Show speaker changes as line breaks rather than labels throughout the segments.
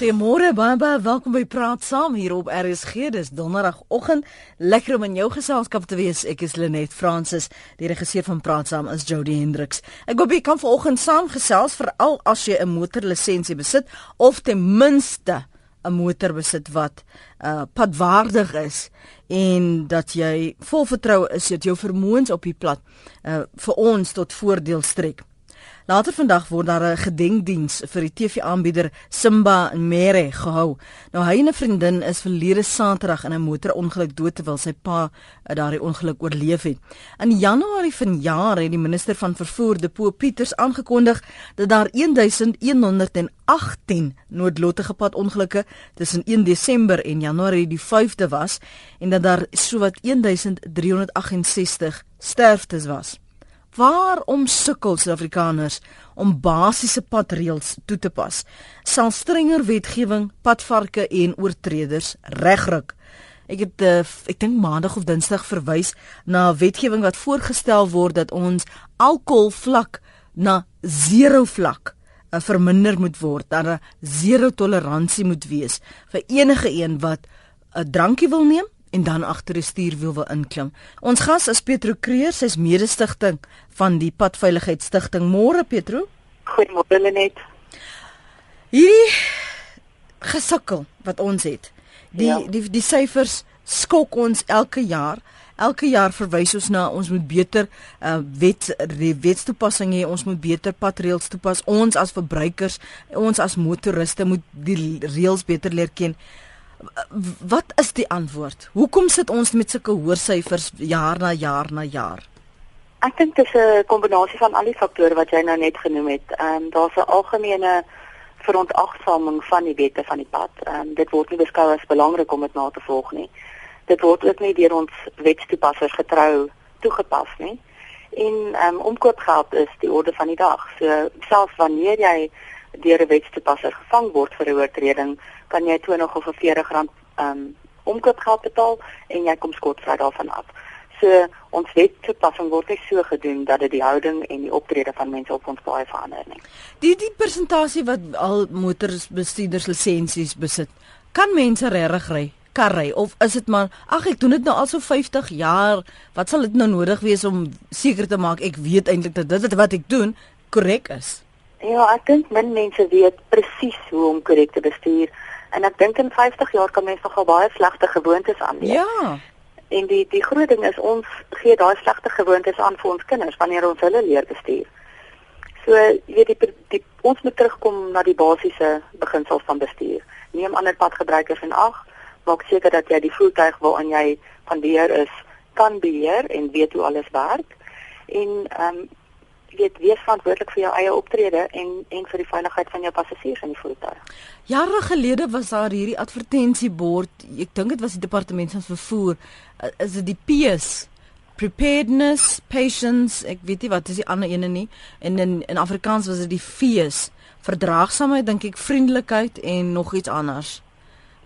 Goeiemôre baie baie welkom by Praat Saam hier op RSG. Dis donderdagoggend. Lekker om in jou geselskap te wees. Ek is Lenet Fransis. Die regisseur van Praat Saam is Jody Hendriks. Ek hoop jy kan vanoggend saamgesels veral as jy 'n motorlisensie besit of ten minste 'n motor besit wat uh padwaardig is en dat jy vol vertroue is dat jou vermoëns op die plat uh vir ons tot voordeel strek. Later vandag word daar 'n gedenkdiens vir die TV-aanbieder Simba Mere gehou. Nou hy en 'n vriendin is verlede Saterdag in 'n motorongeluk dood terwyl sy pa eh, daardie ongeluk oorleef het. In Januarie vanjaar het die minister van vervoer, Depo Pieters, aangekondig dat daar 1118 noodlottige padongelukke tussen 1 Desember en Januarie die 5de was en dat daar sowat 1368 sterftes was. Waarom sukkel Suid-Afrikaners om basiese padreëls toe te pas? Sal strenger wetgewing padvarke en oortreders regryk? Ek het uh, ek dink maandag of dinsdag verwys na wetgewing wat voorgestel word dat ons alkoholvlak na 0 vlak uh, verminder moet word, dat 'n zero toleransie moet wees vir enige een wat 'n drankie wil neem en dan agter die stuurwiel wil inklim. Ons gas is Petro Kreer, sy's mede-stigting van die Padveiligheidsstigting. Môre Petro.
Goeiemôre Lenet.
Hierdie gesukkel wat ons het. Die ja. die die syfers skok ons elke jaar. Elke jaar verwys ons na ons moet beter uh wet wetstoepassing hê, ons moet beter padreëls toepas. Ons as verbruikers, ons as motoriste moet die reëls beter leer ken wat is die antwoord? Hoekom sit ons met sulke hoë syfers jaar na jaar na jaar?
Ek dink dit is 'n kombinasie van al die faktore wat jy nou net genoem het. Ehm um, daar's 'n algemene verontagsaming van die wette van die pad. Ehm um, dit word nie beskou as belangrik om dit na te volg nie. Dit word ook nie deur ons wetstoepassers getrou toegepas nie. En ehm um, omkoopgeld is die orde van die dag. So selfs wanneer jy deur 'n wetstoepasser gevang word vir 'n oortreding, kan jy 20 of 40 rand um omkoopgeld betaal en jy kom skotvry daarvan af. So ons wetstoepassing word nie so gedoen dat dit die houding en die optrede van mense op ons baie verander nie.
Die die persentasie wat al motorbestuurders lisensies besit, kan mense regtig ry? karry of is dit maar ag ek doen dit nou al so 50 jaar wat sal dit nou nodig wees om seker te maak ek weet eintlik dat dit wat ek doen korrek is
Ja, ek dink min mense weet presies hoe om korrek te bestuur en ek dink in 50 jaar kan mense nogal baie slegte gewoontes aanleer.
Ja.
En die die groot ding is ons gee daai slegte gewoontes aan vir ons kinders wanneer ons hulle leer bestuur. So, jy weet die, die ons moet terugkom na die basiese beginsels van bestuur. Neem ander padgebruikers in ag, maak seker dat jy die voertuig waarin jy van beheer is, kan beheer en weet hoe alles werk. En ehm um, weet wees verantwoordelik vir jou eie optrede en en vir die veiligheid van jou passasiers in die voertuig.
Jare gelede was daar hierdie advertensiebord, ek dink dit was die departement van vervoer, uh, is dit die P's preparedness, patience, ek weet nie wat is die ander ene nie. En in in Afrikaans was dit die V's, verdraagsaamheid dink ek, vriendelikheid en nog iets anders.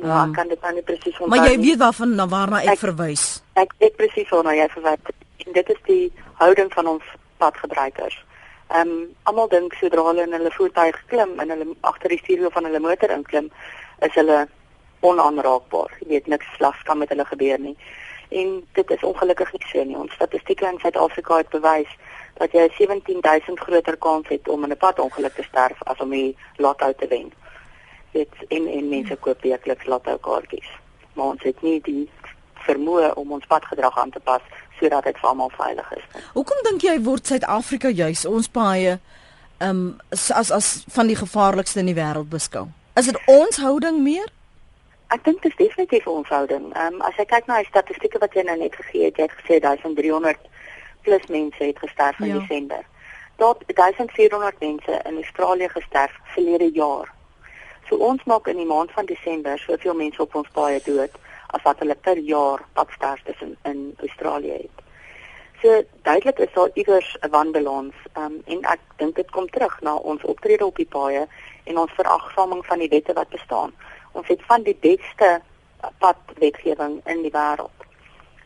Ja, um, kan dit nou nie presies onthou.
Maar jy weet waarvan na waarna ek, ek verwys.
Ek weet presies waarna jy verwys. En dit is die houding van ons padgebruikers. Ehm um, almal dink sodra hulle in hulle voertuig klim en hulle agter die stuurwiel van hulle motor inklim, is hulle onaanraakbaar. Jy weet niks slegs kan met hulle gebeur nie. En dit is ongelukkig nie so nie. Ons statistieke in Suid-Afrika het bewys dat jy 17000 groter kans het om in 'n padongeluk te sterf as om die lotto te wen. Dit en en mense koop weekliks lotto kaartjies. Maar ons het nie die vermoë om ons padgedrag aan te pas sodat dit vir almal veilig is.
Hoekom dink jy word Suid-Afrika juis ons paaie ehm um, as as van die gevaarlikste in die wêreld beskou? Is dit ons houding meer?
Ek dink dit is definitief ons houding. Ehm um, as jy kyk na die statistieke wat jy nou net gegee het, jy het gesê 1300 plus mense het gesterf in ja. Desember. Daar 1400 mense in Australië gesterf verlede jaar. So ons maak in die maand van Desember soveel mense op ons paaie dood as wat hulle per jaar padsterftes in, in Australië het. So duidelik is daar iewers 'n wanbalans um, en ek dink dit kom terug na ons optrede op die paaie en ons veragsaming van die wette wat bestaan. Ons het van die beste padwetgewing in die wêreld.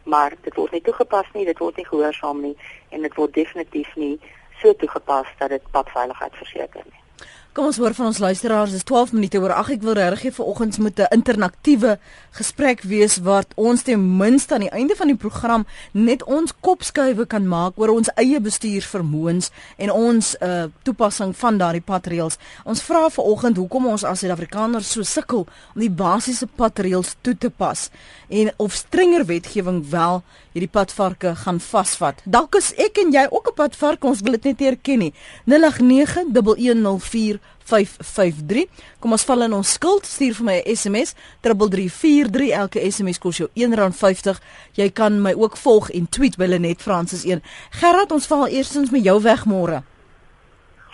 Maar dit word nie toegepas nie, dit word nie gehoorsaam nie en dit word definitief nie so toegepas dat dit padveiligheid verseker nie.
Kom ons hoor van ons luisteraars. Dis 12 minute oor 8. Ek wil regtig hê vanoggend moet 'n interaktiewe gesprek wees waar ons ten minste aan die einde van die program net ons kopskuive kan maak oor ons eie bestuursvermoëns en ons uh, toepassing van daardie padreëls. Ons vra vanoggend hoekom ons as Suid-Afrikaners so sukkel om die basiese padreëls toe te pas en of strenger wetgewing wel hierdie padvarke gaan vasvat. Dalk is ek en jy ook 'n padvark, ons wil dit net erken nie. 0891104553. Kom ons val in ons skuld, stuur vir my 'n SMS 3343. Elke SMS kos jou R1.50. Jy kan my ook volg en tweet by Lenet Francis 1. Gerard, ons val eerstens met jou weg môre.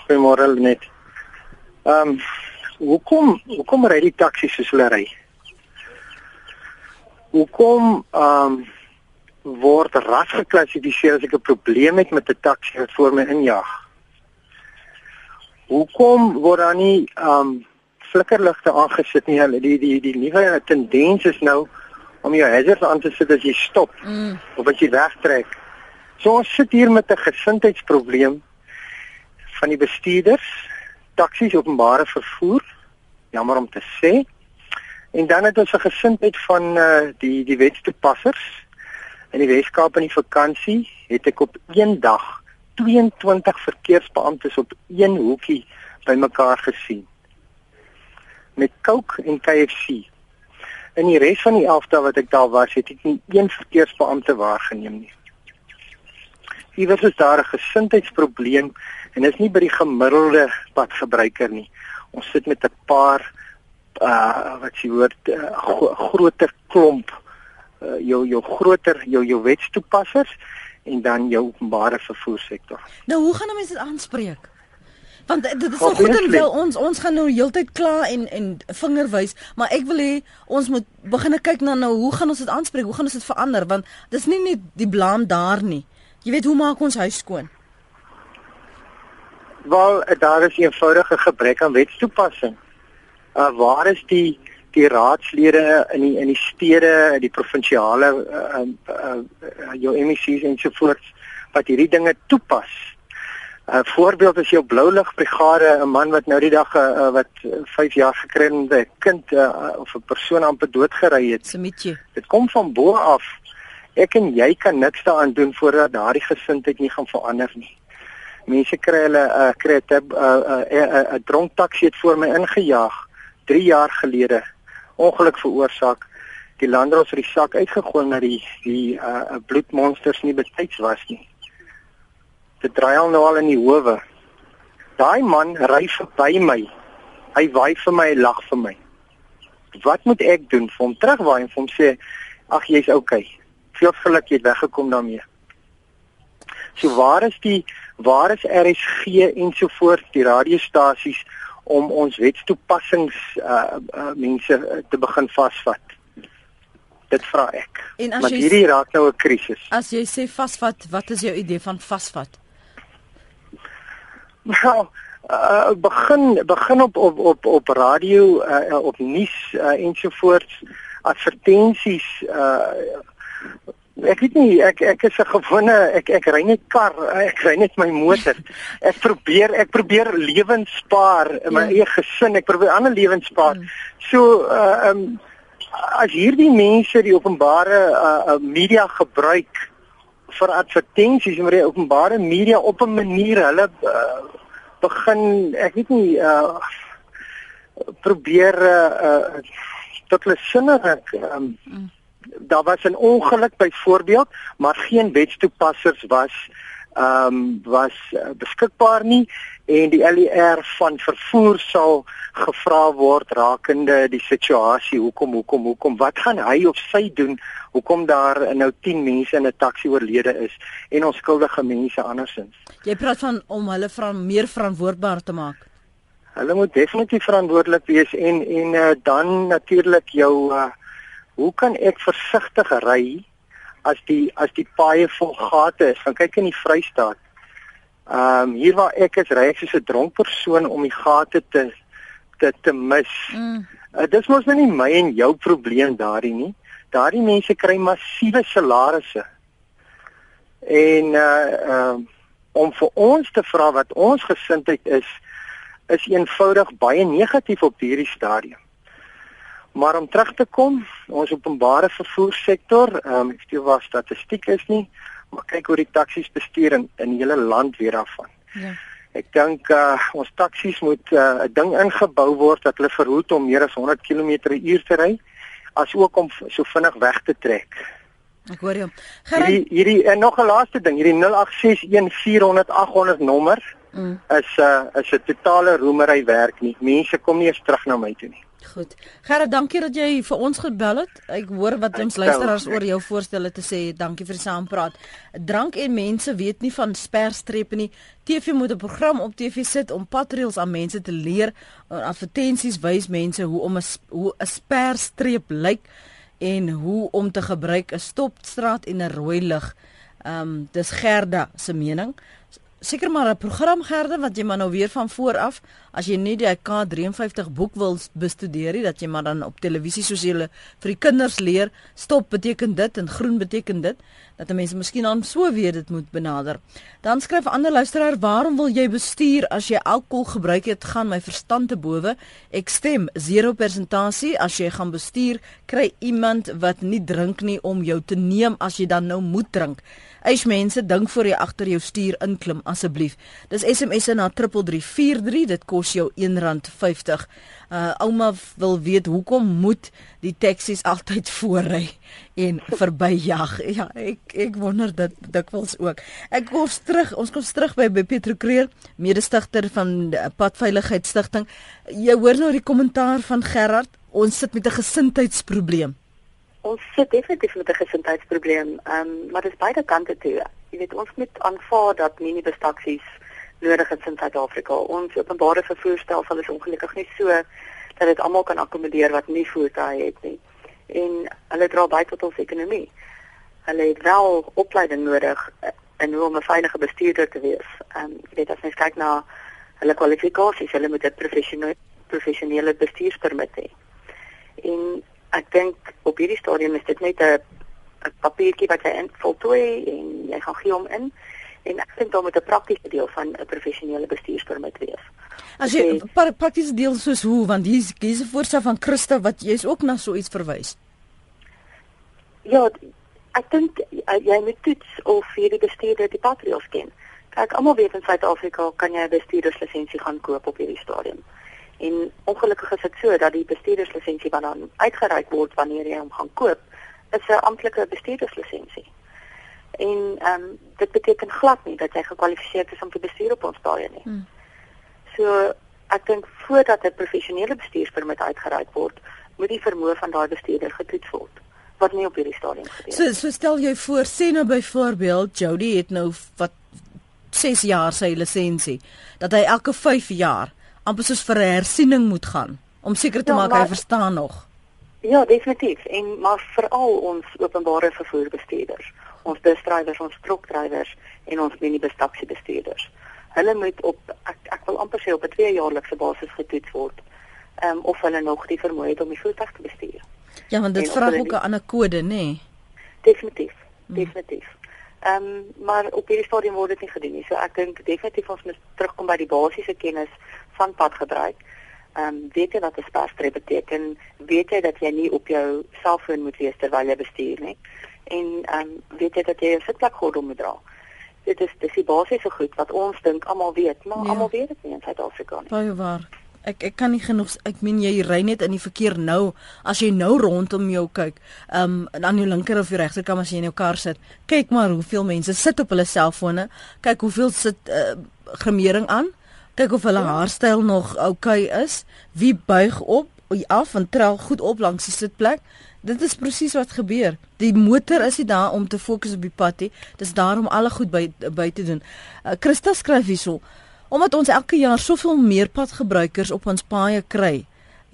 Goeiemôre Lenet. Ehm um, hoekom hoekom ry die taksies soos hulle ry? Hoekom ehm um, word ras geklassifiseer as ek 'n probleem het met 'n taxi wat voor my injag. Hoekom word daar nie um flikkerligte aangesit nie? Hulle die die die nuwe tendens is nou om jou hazards aan te sit as jy stop mm. of as jy wegtrek. So ons sit hier met 'n gesindheidsprobleem van die bestuurders, taksies, openbare vervoer. Jammer om te sê. En dan het ons 'n gesindheid van uh, die die wetstoepassers In die Weskaap in die vakansie het ek op een dag 22 verkeersbeamptes op een hoekie bymekaar gesien. Met Coke en KFC. In die res van die 11 dae wat ek daar was, het ek nie een verkeersbeampte waargeneem nie. Iewers is daar 'n gesindheidsprobleem en dit is nie by die gemiddelde padgebruiker nie. Ons sit met 'n paar uh wat jy hoor uh, groter klomp uh, jou jou groter jou jou wetstoepassers en dan jou openbare vervoersektor.
Nou hoe gaan mense dit aanspreek? Want dit is so goed en wel ons ons gaan nou heeltyd kla en en vinger wys, maar ek wil hê ons moet begin kyk na nou hoe gaan ons dit aanspreek? Hoe gaan ons dit verander? Want dis nie net die blame daar nie. Jy weet hoe maak ons huis skoon?
Wel, daar is 'n eenvoudige gebrek aan wetstoepassing. Uh waar is die die raadslede in die in die stede, die provinsiale uh, uh, uh, jou MEC's en so voort wat hierdie dinge toepas. 'n uh, Voorbeeld is jou blou lig brigade, 'n man wat nou die dag uh, wat 5 jaar gekry het, 'n kind uh, of 'n persoon amper doodgery het.
Semitjie.
Dit kom van bo af. Ek en jy kan niks daaraan doen voordat daardie gesindheid nie gaan verander nie. Mense kry hulle 'n uh, kry 'n 'n uh, dronk taxi het voor my ingejaag 3 jaar gelede ongeluk veroorsaak. Die landros het die sak uitgegooi na die die uh bloedmonsters nie betyds was nie. Dit draai al nou al in die howe. Daai man ry verby my. Hy waai vir my, lag vir my. Wat moet ek doen vir hom terugwaai en vir hom sê ag jy's okay. Veel geluk jy het weggekom daarmee. So waar is die waar is RSG ensovoorts die radiostasies om ons wetstoepassings uh, uh mense uh, te begin vasvat. Dit vra ek. Want hierdie raak nou 'n krisis.
As jy sê vasvat, wat is jou idee van vasvat?
Nou, uh begin begin op op op op radio uh op nuus uh, ensovoorts advertensies uh Ek weet nie ek ek is 'n gewone ek ek ry net kar, ek ry net my motor. Ek probeer ek probeer lewens spaar in my ja. eie gesin, ek probeer ander lewens spaar. Mm. So uh um as hierdie mense die openbare uh, uh media gebruik vir advertensies, maar die openbare media op 'n manier hulle uh, begin ek weet nie uh probeer uh, uh tot hulle sinne ek um mm daar was 'n ongeluk byvoorbeeld, maar geen wetstoepassers was ehm um, was uh, beskikbaar nie. En die LER van vervoer sal gevra word rakende die situasie hoekom hoekom hoekom wat gaan hy of sy doen hoekom daar nou 10 mense in 'n taxi oorlede is en onskuldige mense andersins.
Jy praat van om hulle van meer verantwoordbaar te maak.
Hulle moet definitief verantwoordelik wees en en uh, dan natuurlik jou uh, hoe kan ek versigtig ry as die as die paaie vol gate is? Gaan kyk in die Vrystaat. Ehm um, hier waar ek is, ry ek soos 'n dronk persoon om die gate te te te mis. Mm. Uh, dis mos nou nie my en jou probleem daardie nie. Daardie mense kry massiewe salarisse. En uh ehm uh, om vir ons te vra wat ons gesindheid is, is eenvoudig baie negatief op hierdie stadium. Maar om terug te kom, ons openbare vervoer sektor, ehm um, ek nie wat statistiek is nie, maar kyk hoe die taksies bestuur in in die hele land weer af van. Ja. Ek dink uh, ons taksies moet uh, 'n uh, ding ingebou word dat hulle verhoed om meer as 100 km/h te ry, asook om so vinnig weg te trek.
Ek hoor jou.
Gerard... Hierdie hierdie en nog 'n laaste ding, hierdie 0861400800 nommer mm. is 'n uh, is 'n totale roemery werk nie. Mense kom nie eens terug na my toe nie.
Goed. Gerard, dankie dat jy vir ons gebel het. Ek hoor wat ons luisteraars oor jou voorstelle te sê. Dankie vir die saampraat. Drank en mense weet nie van sperstrepe nie. TV moet 'n program op TV sit om patreels aan mense te leer. Advertensies wys mense hoe om 'n hoe 'n sperstreep lyk en hoe om te gebruik 'n stopstraat en 'n rooi lig. Ehm um, dis Gerda se mening seker maar 'n program gerde wat jy maar nou weer van voor af as jy nie die K53 boek wil bestudeer nie dat jy maar dan op televisie soos jy vir die kinders leer stop beteken dit en groen beteken dit dat mense miskien dan so weer dit moet benader. Dan skryf 'n ander luisteraar waarom wil jy bestuur as jy alkohol gebruik het gaan my verstand te bowe. Ek stem 0% as jy gaan bestuur kry iemand wat nie drink nie om jou te neem as jy dan nou moet drink. Eis mense, dink voor jy agter jou stuur inklim asseblief. Dis SMS na 3343, dit kos jou R1.50. Uh ouma wil weet hoekom moet die taksies altyd voorry en verbyjag. Ja, ek ek wonder dit dikwels ook. Ek kom terug, ons kom terug by, by Petro Kreer, mede-stigter van Padveiligheid Stichting. Jy hoor nou die kommentaar van Gerard, ons sit met 'n gesindheidsprobleem
ons sit definitief met 'n gesondheidsprobleem. Ehm um, maar dis beide kante toe. Jy weet ons moet aanvaar dat minibus-taksies nodig is in Suid-Afrika. Ons openbare vervoerstelsel is ongelukkig nie so dat dit almal kan akkommodeer wat nie voertuie het nie. En hulle dra by tot ons ekonomie. Hulle het wel opleiding nodig en hoe om 'n veilige bestuurder te wees. Ehm um, jy weet as mens kyk na hulle kwalifikasies, hulle moet 'n professionele professionele bestuurspermit hê. En ek dink op hierdie stadium is dit net 'n 'n papiertjie wat jy invultooi en jy gaan gee hom in en ek dink dan moet 'n praktiese deel van 'n professionele bestuurspermit wees.
As jy 'n paar praktiese deel soos hoe want hier's hier's 'n voorstel van Christa wat jy's ook na so iets verwys.
Ja, ek dink jy moet toets of hierdie bestuurder die patrios ken. Kyk, almal weet in Suid-Afrika kan jy 'n bestuurderslisensie gaan koop op hierdie stadium. En ongelukkig is dit so dat die bestuurderslisensie wat dan uitgereik word wanneer jy hom gaan koop, is 'n amptelike bestuurderslisensie. En ehm um, dit beteken glad nie dat jy gekwalifiseer is om te bestuur op ons paaie nie. Hmm. So ek dink voordat 'n professionele bestuurspermit uitgereik word, moet die vermoë van daai bestuurder getoets word wat nie op hierdie stadium gebeur nie.
So so stel jy voor sê nou byvoorbeeld Jody het nou wat 6 jaar sy lisensie dat hy elke 5 jaar amper soos vir 'n hersiening moet gaan om seker te ja, maak maar, hy verstaan nog.
Ja, definitief. En maar veral ons openbare vervoerbestuurders, ons busdrywers, ons trokdrywers en ons minibus-taxi bestuurders. Hulle moet op ek ek wil amper sê op 'n 2 jaarlikse basis getoets word. Ehm um, of hulle nog die vermoë het om die voertuig te bestuur.
Ja, want dit vra ook 'n ander kode, nê? Nee.
Definitief. Hmm. Definitief. Ehm um, maar op hierdie stadium word dit nie gedoen nie. So ek dink definitief ons moet terugkom by die basiese kennis van padgebruik. Ehm um, weet jy wat 'n sperstrip beteken? Weet jy dat jy nie op jou selfoon moet wees terwyl jy bestuur nie? En ehm um, weet jy dat jy 'n sitplekgordel moet dra? Dit is dis die basiese goed wat ons dink almal weet, maar ja. almal weet dit nie in Suid-Afrika nie.
Baie waar. Ek ek kan nie genoeg ek meen jy ry net in die verkeer nou as jy nou rondom jou kyk um aan jou linker of jou regterkant as jy in jou kar sit kyk maar hoeveel mense sit op hulle selfone kyk hoeveel sit uh, gemering aan kyk of hulle ja. haarstyl nog oukei okay is, wie buig op af en trel goed op langs die sitplek. Dit is presies wat gebeur. Die motor is nie daar om te fokus op die pad nie. Dis daar om alle goed by by te doen. Uh, Christa skryf hierso: Omdat ons elke jaar soveel meer padgebruikers op ons paaie kry,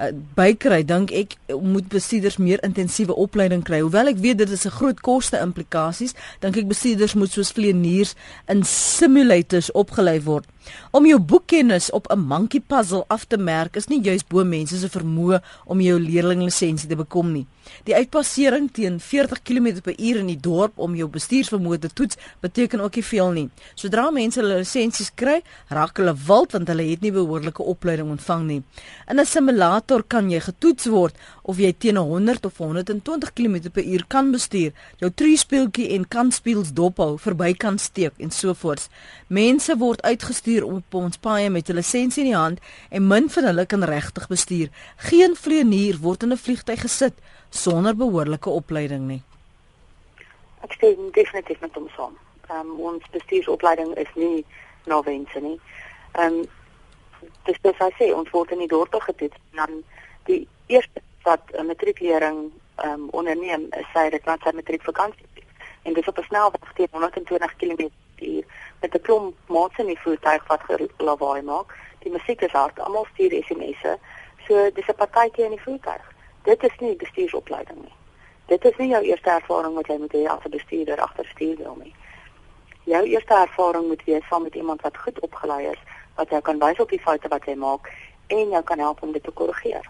uh, bykry, dink ek moet bestuurders meer intensiewe opleiding kry. Hoewel ek weet dit is 'n groot koste implikasies, dink ek bestuurders moet soos vleeniers in simulators opgelei word. Om jou boekkennis op 'n monkey puzzle af te merk is nie juis bo mense se vermoë om jou leerlinglisensie te bekom nie. Die uitpassering teen 40 km/h in die dorp om jou bestuursvermoë te toets beteken ook nie veel nie. Sodra mense hulle lisensies kry, raak hulle wild want hulle het nie behoorlike opleiding ontvang nie. In 'n simulator kan jy getoets word of jy teen 100 of 120 km/h kan bestuur, jou treespeeltjie en kanspieels dophou, verby kan steek en so voort. Mense word uitgestuur op ons paaie met 'n lisensie in die hand en min van hulle kan regtig bestuur. Geen vlieënier word in 'n vliegtyg gesit sonder behoorlike opleiding nie.
Ek stem definitief met hom saam. Ehm um, ons bestuursopleiding is nie na wense nie. Ehm um, dis dis hy sê ons word in die dorp getoets dan die eerste wat 'n matriekleerling ehm um, onderneem is sy dit wat sy matriekvakansie en dis op 'n snelweg teen 120 km/h met 'n klomp maats in die voertuig wat lawaai maak. Die musiek is hard, almal stuur SMS'e. So dis 'n partytjie in die voertuig. Dit is nie bestuursopleiding nie. Dit is nie jou eerste ervaring wat jy as 'n bestuurder agter stuur wil nie. Jou eerste ervaring moet wees saam met iemand wat goed opgelei is, wat jou kan wys op die foute wat jy maak en jou kan help om dit te korrigeer.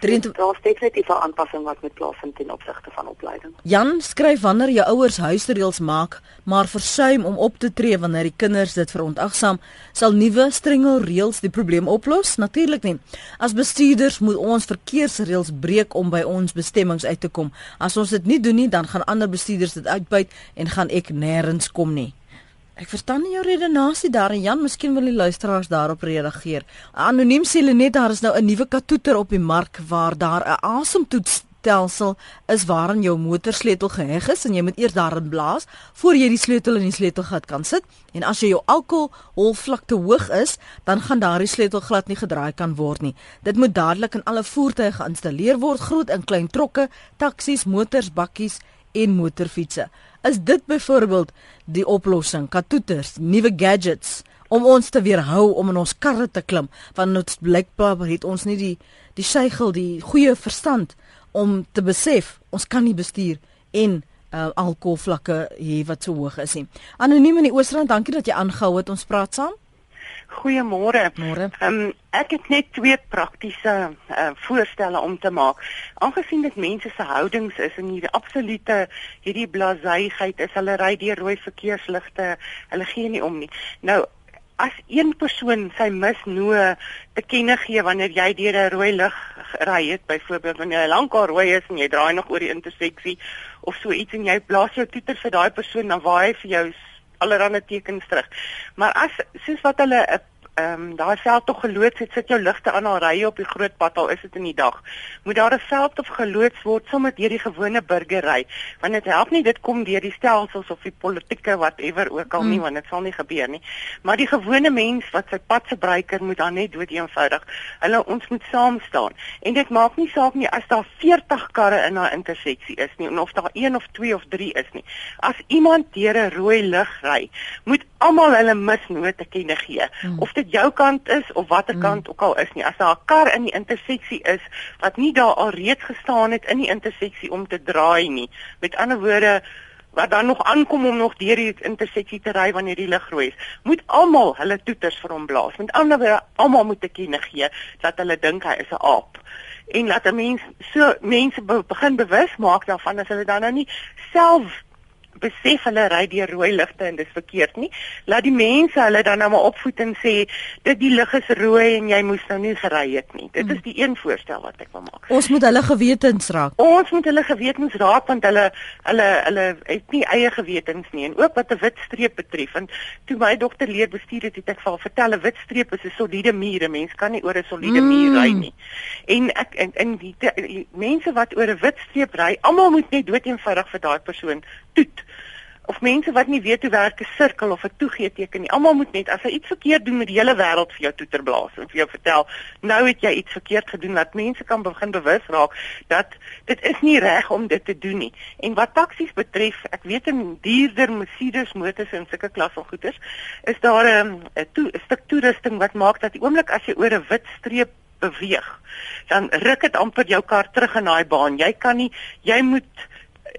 Daar is definitief 'n aanpassing wat moet plaasvind ten opsigte van opleiding.
Jan skryf wanneer jou ouers huisreëls maak, maar versuim om op te tree wanneer die kinders dit verontagsaam, sal nuwe strenge reëls die probleem oplos? Natuurlik nie. As bestuurders moet ons verkeersreëls breek om by ons bestemmings uit te kom. As ons dit nie doen nie, dan gaan ander bestuurders dit uitbuit en gaan ek nêrens kom nie. Ek verstaan nie jou redenasie daar en Jan, miskien wil die luisteraars daarop reageer. Anoniem sê net daar is nou 'n nuwe katoeter op die mark waar daar 'n asemtoetsstelsel is waarin jou motorsleutel geheg is en jy moet eers daarin blaas voor jy die sleutel in die sleutelgat kan sit. En as jy jou alkoholvlak te hoog is, dan gaan daardie sleutel glad nie gedraai kan word nie. Dit moet dadelik in alle voertuie geïnstalleer word, groot en klein trokke, taksies, motors, bakkies en motorfietsse. Is dit byvoorbeeld die oplossing? Katoeters, nuwe gadgets om ons te weerhou om in ons karre te klim want ons blikbaar het ons nie die die seigel die goeie verstand om te besef ons kan nie bestuur en uh, alkoholvlakke hier wat so hoog is nie. Anoniem in die Oosrand, dankie dat jy aangehou het ons praat saam.
Goeiemôre.
Môre.
Ehm um, ek het net twee praktiese uh, voorstelle om te maak. Aangesien dit mense se houdings is en hierdie absolute hierdie blaseigheid is, hulle ry deur rooi verkeersligte, hulle gee nie om nie. Nou as een persoon sy misnoë te kenne gee wanneer jy deur 'n rooi lig ry het, byvoorbeeld wanneer jy lankal rooi is en jy draai nog oor die interseksie of so iets en jy blaas jou toeter vir daai persoon dan waai hy vir jou allerlei tekens terug. Maar as soos wat hulle 'n ehm um, daai veld tog geloods het, sit jou ligte aan al ry op die groot pad al is dit in die dag. Moet daar 'n veld of geloods word sommer deur die gewone burgery, want dit help nie dit kom deur die stelsels of die politieke whatever ook al nie, hmm. want dit sal nie gebeur nie. Maar die gewone mens wat sy pad verbruiker moet dan net dood eenvoudig. Hulle ons moet saam staan. En dit maak nie saak nie as daar 40 karre in daai interseksie is nie, of daar 1 of 2 of 3 is nie. As iemand deur 'n rooi lig ry, moet almal hulle misnote kenne gee. Hmm. Of dit jou kant is of watter hmm. kant ook al is nie. As daar 'n kar in die interseksie is wat nie daar al reeds gestaan het in die interseksie om te draai nie. Met ander woorde wat dan nog aankom om nog deur die interseksie te ry wanneer die lig rooi is, moet almal hulle toeters vir hom blaas. Met ander woorde, almal moet te kenne gee dat hulle dink hy is 'n aap. En laat 'n mens so mense begin bewus maak daarvan as hulle dan nou nie self besef hulle ry deur rooi ligte en dis verkeerd nie. Laat die mense hulle dan nou maar opvoed en sê dit die lig is rooi en jy moes nou nie gery het nie. Dit is die een voorstel wat ek wil maak.
Ons moet hulle gewetens raak.
Ons moet hulle gewetens raak want hulle hulle hulle het nie eie gewetens nie en ook wat 'n wit streep betref. En toe my dogter leer bestuur het, het ek vir haar vertel 'n wit streep is 'n soliede muur. 'n Mens kan nie oor 'n soliede mm. muur ry nie. En ek in in die, die, die mense wat oor 'n wit streep ry, almal moet net dood eenvoudig vir daai persoon toet of mense wat nie weet hoe werk 'n sirkel of 'n toegee teken nie. Almal moet net as hy iets verkeerd doen met die hele wêreld vir jou toeter blaas en vir jou vertel, nou het jy iets verkeerd gedoen dat mense kan begin bewus raak dat dit is nie reg om dit te doen nie. En wat taksies betref, ek weet in duurder Mercedes motors en sulke klas van goederes, is daar 'n 'n stuk toerusting wat maak dat die oomblik as jy oor 'n wit streep beweeg, dan ruk dit amper jou kar terug in daai baan. Jy kan nie jy moet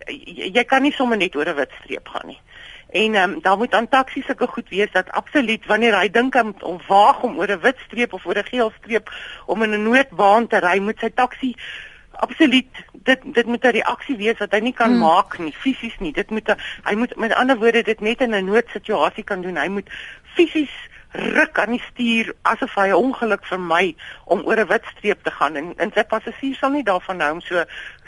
jy, jy kan nie sommer net oor 'n wit streep gaan nie. En ehm um, daar moet aan taksies sulke goed wees dat absoluut wanneer hy dink om om waag om oor 'n wit streep of oor 'n geel streep om in 'n noodbaan te ry, moet sy taksi absoluut dit dit moet 'n reaksie wees wat hy nie kan hmm. maak nie fisies nie dit moet a, hy moet met ander woorde dit net in 'n noodsituasie kan doen hy moet fisies ruk aan die stuur asof hy 'n ongeluk vermy om oor 'n wit streep te gaan. En en sy passasier sal nie daarvan hou om so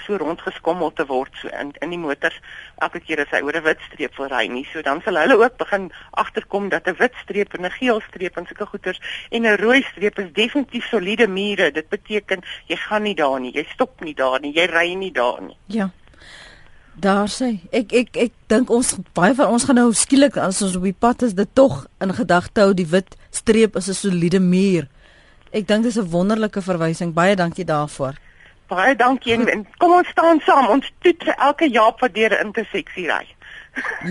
so rondgeskommel te word so in in die motors elke keer as hy oor 'n wit streep wil ry nie. So dan sal hulle ook begin agterkom dat 'n wit streep en 'n geel streep en sulke goeters en 'n rooi streep is definitief soliede mure. Dit beteken jy gaan nie daar nie jy stop nie daar nie jy ry nie daar nie.
Ja Daar sê ek ek ek dink ons baie van ons gaan nou skielik as ons op die pad is dit tog in gedagte hou die wit streep is 'n soliede muur. Ek dink dis 'n wonderlike verwysing. Baie dankie daarvoor.
Baie dankie en, en kom ons staan saam. Ons toet vir elke jaap wat deur 'n interseksie ry.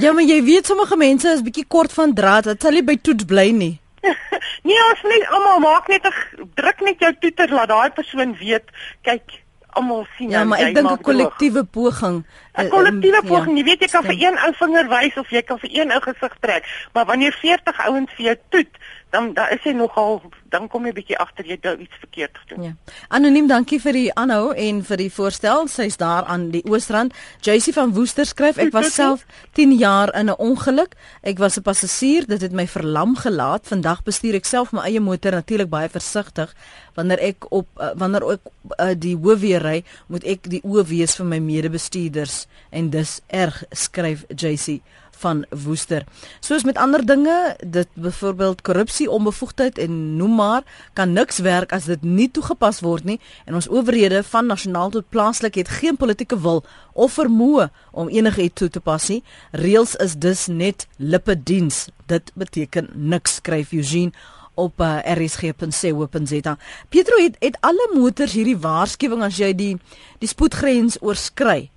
ja, maar jy weet sommige mense is bietjie kort van draad. Dit sal nie by toets bly nie.
nee, ons net almal maak net 'n druk net jou toeter laat daai persoon weet. Kyk, almal sien
ja, maar ek dink 'n kollektiewe poging
'n kollektiewe ja, poging jy weet jy kan vir een ou vinger wys of jy kan vir een ou gesig trek maar wanneer 40 ouens vir jou toet dan dan is jy nogal dan kom jy bietjie agter jy het iets verkeerd gedoen. Ja.
Anoniem, dankie vir die aanhou en vir die voorstel. Sy's daar aan die Oosrand. JC van Woester skryf ek was self 10 jaar in 'n ongeluk. Ek was 'n passasier, dit het my verlam gelaat. Vandag bestuur ek self my eie motor natuurlik baie versigtig. Wanneer ek op uh, wanneer ek uh, die hoofweë ry, moet ek die oë wees vir my medebestuurders en dis erg skryf JC van Woester. Soos met ander dinge, dit byvoorbeeld korrupsie, onbevoegdheid en noem maar, kan niks werk as dit nie toegepas word nie en ons owerhede van nasionaal tot plaaslik het geen politieke wil of vermoë om enigiets toe te pas nie. Reëls is dus net lippe diens. Dit beteken niks, skryf Eugene op uh, eh, rsg.co.za. Pietro het het alle motors hierdie waarskuwing as jy die die spoedgrens oorskry.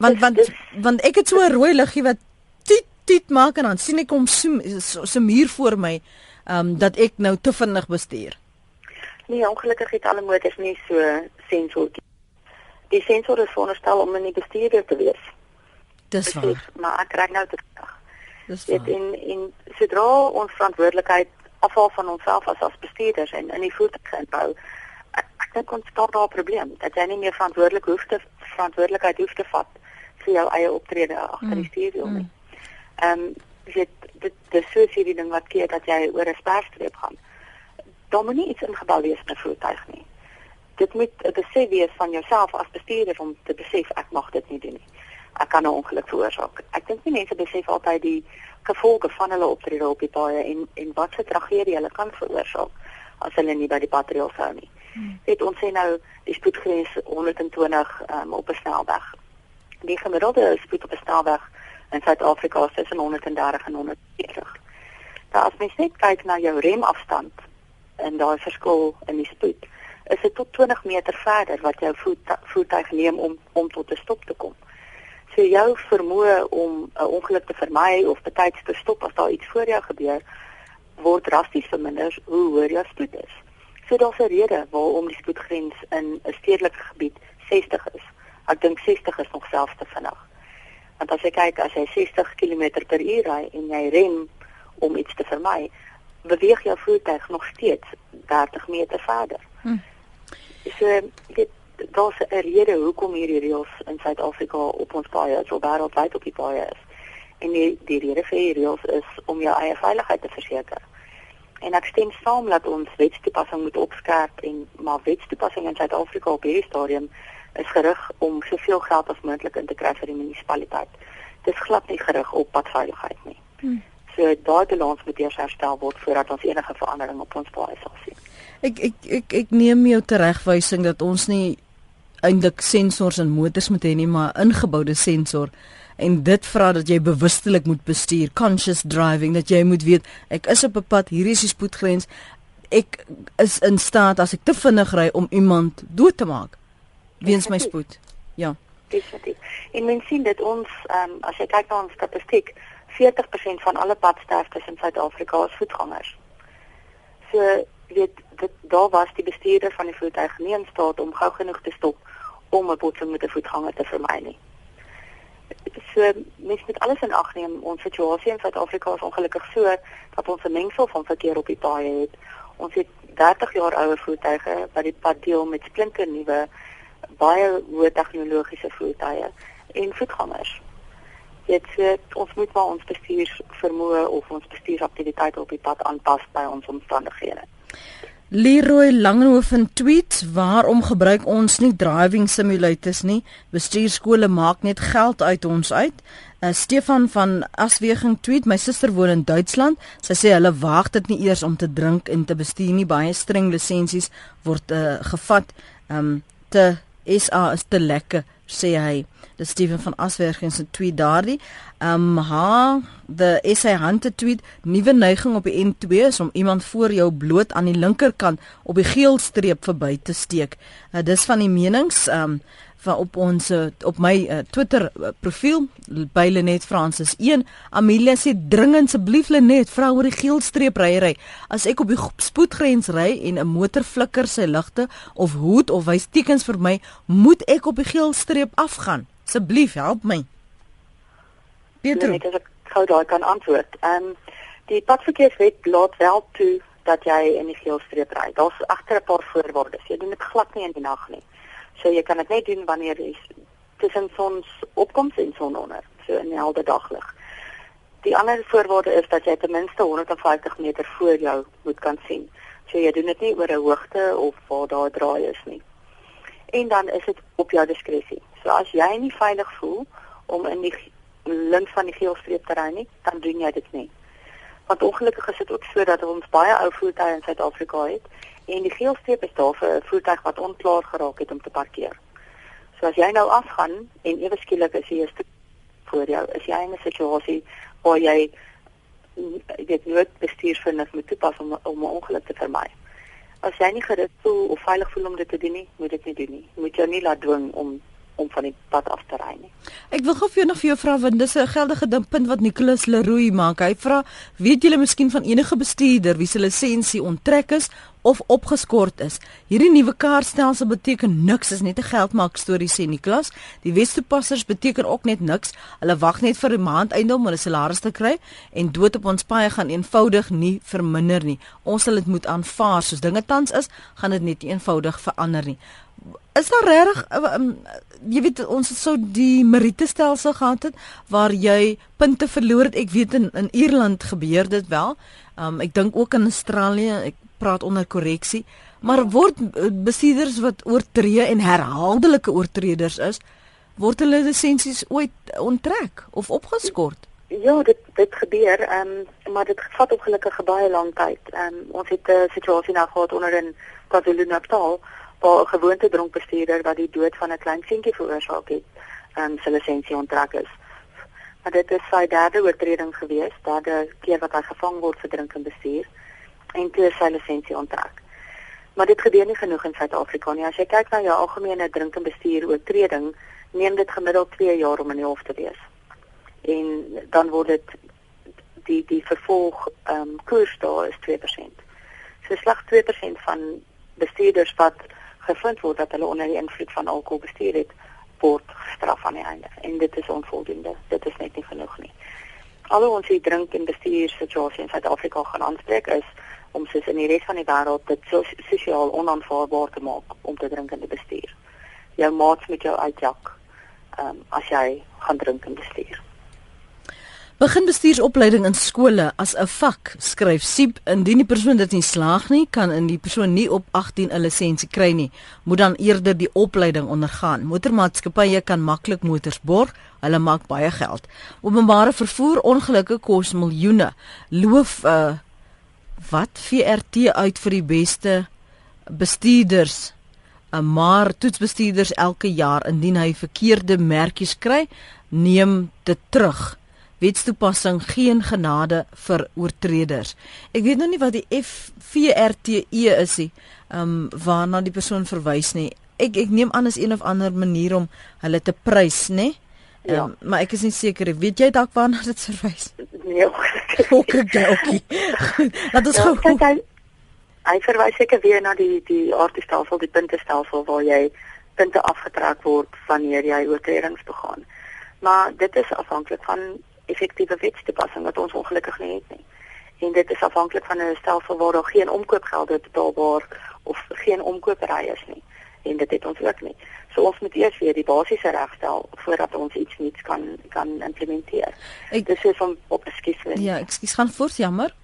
Want want want ek het so 'n rooi liggie wat tiet maak en dan sien ek hom so, so, so muur voor my ehm um, dat ek nou te vinnig bestuur.
Nee, ongelukkig het alle motors nie so sensor. Die sensor is veronderstel om in die bestuurder te wees.
Dis waar.
Maar ek kry nou te dag. Dis waar. Dit in in sodra ons verantwoordelikheid afval van onsself as as bestuurders en in die voertuig inbou ek, ek dink ons het daar 'n probleem dat jy nie meer verantwoordelik hoef te verantwoordelikheid hoef te vat vir jou eie optrede agter die mm. stuurwiel nie. Mm. Ehm um, dit dit dis so sê die ding wat keer dat jy oor 'n sperstreep gaan. Daar moet nie iets ingebou wees in 'n voertuig nie. Dit moet 'n besef wees van jouself as bestuurder om te besef ek mag dit nie doen nie. Ek kan 'n ongeluk veroorsaak. Ek dink nie mense besef altyd die gevolge van hulle optrede op die paaie en en wat 'n tragedie hulle kan veroorsaak as hulle nie by die patrollie hou nie. Hmm. Dit ons sê nou die spoedgrens 120 um, op 'n snelweg. Die gemiddelde spoed op 'n snelweg in Suid-Afrika is tussen 130 en 140. Nou as mens net kyk na jou remafstand en daai verskil in die spoed, is dit tot 20 meter verder wat jou voet, voertuig neem om om tot 'n stop te kom. So jou vermoë om 'n ongeluk te vermy of betyds te stop as daar iets voor jou gebeur, word drasties verminder hoe hoër jou spoed is. So daar's 'n rede waarom die spoedgrens in 'n stedelike gebied 60 is. Ek dink 60 is nog selfs te vinnig. Want as jy kyk as jy 60 km/h ry en jy rem om iets te vermy, beweeg jou voertuig nog steeds 30 meter verder. Hm. So dit daar's 'n rede hoekom hierdie reëls in Suid-Afrika op ons paaie, so wêreldwyd op die paaie is. En die die rede vir hierdie reëls is om jou eie veiligheid te verseker. En ek stem saam dat ons wetstoepassing moet opskerp en maar wetstoepassing in Suid-Afrika op hierdie stadium is gerig om soveel geld as moontlik in te kry vir die munisipaliteit. Dit is glad nie gerig op padveiligheid nie. Hmm. So daai balans moet eers herstel word voordat ons enige verandering op ons paaie sal sien.
Ek ek ek ek neem jou teregwysing dat ons nie eintlik sensors in motors moet hê nie, maar ingeboude sensor en dit vra dat jy bewustelik moet bestuur, conscious driving, dat jy moet weet ek is op 'n pad, hier is die spoedgrens. Ek is in staat as ek te vinnig ry om iemand dood te maak weens my spoed. Ja.
Definitief. En mens sien dit ons ehm um, as jy kyk na ons statistiek, 40% van alle padsterftes in Suid-Afrika is voetgangers. So weet dit daar was die bestuurder van die voertuig nie in staat om gou genoeg te stop om 'n botsing met 'n voetganger te vermy nie. So mens moet alles in ag neem. Ons situasie in Suid-Afrika is ongelukkig so dat ons 'n mengsel van verkeer op die paaie het. Ons het 30 jaar ouer voertuie wat die pad deel met splinter nuwe baie hoë tegnologiese voertuie en voetgangers. Dit sê ons moet maar ons bestuurs vermoë of ons bestuursaktiwiteite op die pad aanpas by ons omstandighede.
Leroy Langehoven tweet: "Waarom gebruik ons nie driving simulators nie? Bestuurskole maak net geld uit ons uit." Uh, Stefan van Asweging tweet: "My suster woon in Duitsland. Sy sê hulle wag dit nie eers om te drink en te bestuur nie. Baie streng lisensies word uh, gevat. Um, te SA is te lekker." sê hy. Dis Steven van Aswerking se tweet daardie. Um ha, the SA Hunter tweet, nuwe neiging op die N2 is om iemand voor jou bloot aan die linkerkant op die geel streep verby te steek. Uh, dis van die menings um van op ons op my uh, Twitter uh, profiel by Lenet Francis 1 Amelia sê dringend asseblief Lenet vra oor die geel streep ry ry as ek op die spoedgrens ry en 'n motor flikker sy ligte of hoed of wys tekens vir my moet ek op die geel streep afgaan. Asseblief help my.
Peter? Ek gou daar kan antwoord. Ehm um, die padverkeerswet laat wel toe dat jy in die geel streep ry. Daar's agter 'n paar voorwaardes. Jy doen dit glad nie in die nag nie So jy kan dit net doen wanneer jy tussen sonsopkoms en sononder, so in helder daglig. Die ander voorwaarde is dat jy ten minste 150 meter voor jou moet kan sien. So jy doen dit nie oor 'n hoogte of waar daar draai is nie. En dan is dit op jou diskresie. So as jy nie veilig voel om in die lint van die geelstreep te ry nie, dan doen jy dit nie. Want ongelukkig is dit ook so dat ons baie ou voertuie in Suid-Afrika het en die geelstreep is daar vir 'n voertuig wat onklaar geraak het om te parkeer. So as jy nou afgaan en ewe skielik is jy voor jou, is jy in 'n situasie waar jy dit nooit bestuursvinding moet toepas om om 'n ongeluk te vermy. As jy nie gerus voel of veilig voel om dit te doen nie, moet dit nie doen nie. Moet jou nie laat dwing om om van die pad af te ry nie.
Ek wil gou vir jou nog vir jou vra want dis 'n geldige punt wat Nicholas Leroux maak. Hy vra, weet julle miskien van enige bestuurder wie se lisensie onttrek is of opgeskort is. Hierdie nuwe kaartstelsel beteken niks, is net 'n geldmaak storie sê Niklas. Die Wes-toepassers beteken ook net niks. Hulle wag net vir 'n maand einde om hulle salaris te kry en dood op ons paai gaan eenvoudig nie verminder nie. Ons sal dit moet aanvaar soos dinge tans is, gaan dit net eenvoudig verander nie. Is daar regtig um, jy weet ons het sou die Merite stelsel gehad het waar jy punte verloor het. Ek weet in in Ierland gebeur dit wel. Um, ek dink ook in Australië. Ek praat onder korreksie, maar word eh, bestuurders wat oortree en herhaaldelike oortreders is, word hulle lisensies ooit onttrek of opgeskort?
Ja, dit dit gebeur, um, maar dit vat ongelukkig baie lank tyd. Um, ons het 'n situasie nou gehad onder in KwaZulu-Natal waar 'n gewoonte dronkbestuurder wat die dood van 'n klein seentjie veroorsaak het, um, sy lisensie onttrek is. Maar dit is sy derde oortreding gewees, derde keer wat hy gevang word vir drinken bestuur en toe sy lisensie onttrek. Maar dit gebeur nie genoeg in Suid-Afrika nie. As jy kyk na jou algemene drink en bestuur oortreding, neem dit gemiddeld 2 jaar om in die hof te wees. En dan word dit die die vervolg ehm um, koers daar is 2%. So slegs 2% van bestuurders wat gevind word dat hulle onder die invloed van alkohol bestuur het, word gestraf aan die einde. En dit is onvoldoende. Dit is net nie genoeg nie. Alhoewel ons hier drink en bestuur situasie in Suid-Afrika gaan aanspreek is om soos in die res van die wêreld dit so sosiaal onaanvaarbaar te maak om te drink en te bestuur. Jou maats met jou uitjak ehm um, as jy gaan drink en bestuur.
Begin bestuursopleiding in skole as 'n vak, skryf Siep. Indien die persoon dit nie slaag nie, kan in die persoon nie op 18 'n lisensie kry nie. Moet dan eerder die opleiding ondergaan. Motormaatskappye kan maklik motors borg. Hulle maak baie geld. Openbare vervoer ongelukke kos miljoene. Loof uh wat VRT uit vir die beste bestuurders. Uh, maar toetsbestuurders elke jaar indien hy verkeerde merkies kry, neem dit terug. Wetstoepassing geen genade vir oortreders. Ek weet nou nie wat die FVRTE is nie. Ehm um, waarna die persoon verwys nie. Ek ek neem aan as een of ander manier om hulle te prys, nê? Ja. Um, maar ek is nie seker. Weet jy dalk waarna dit verwys?
Nee.
Oké, oké. Laat ons ja, gou.
Hy verwys seker weer na die die aardstelsel, die puntestelsel waar jy punte afgetrek word wanneer jy oortredings begaan. Maar dit is afhanklik van effektiewe wetstoepassing wat ons ongelukkig nie het nie. En dit is afhanklik van 'n stelsel waar daar geen omkoopgelde betaalbaar of geen omkoopery is nie. En dit het ons ook nie. So ons moet eers weer die basiese regstel voordat ons iets nuuts kan kan implementeer.
Ek,
Dis is om op ekskuus.
ja, ekskuus gaan voort, jammer.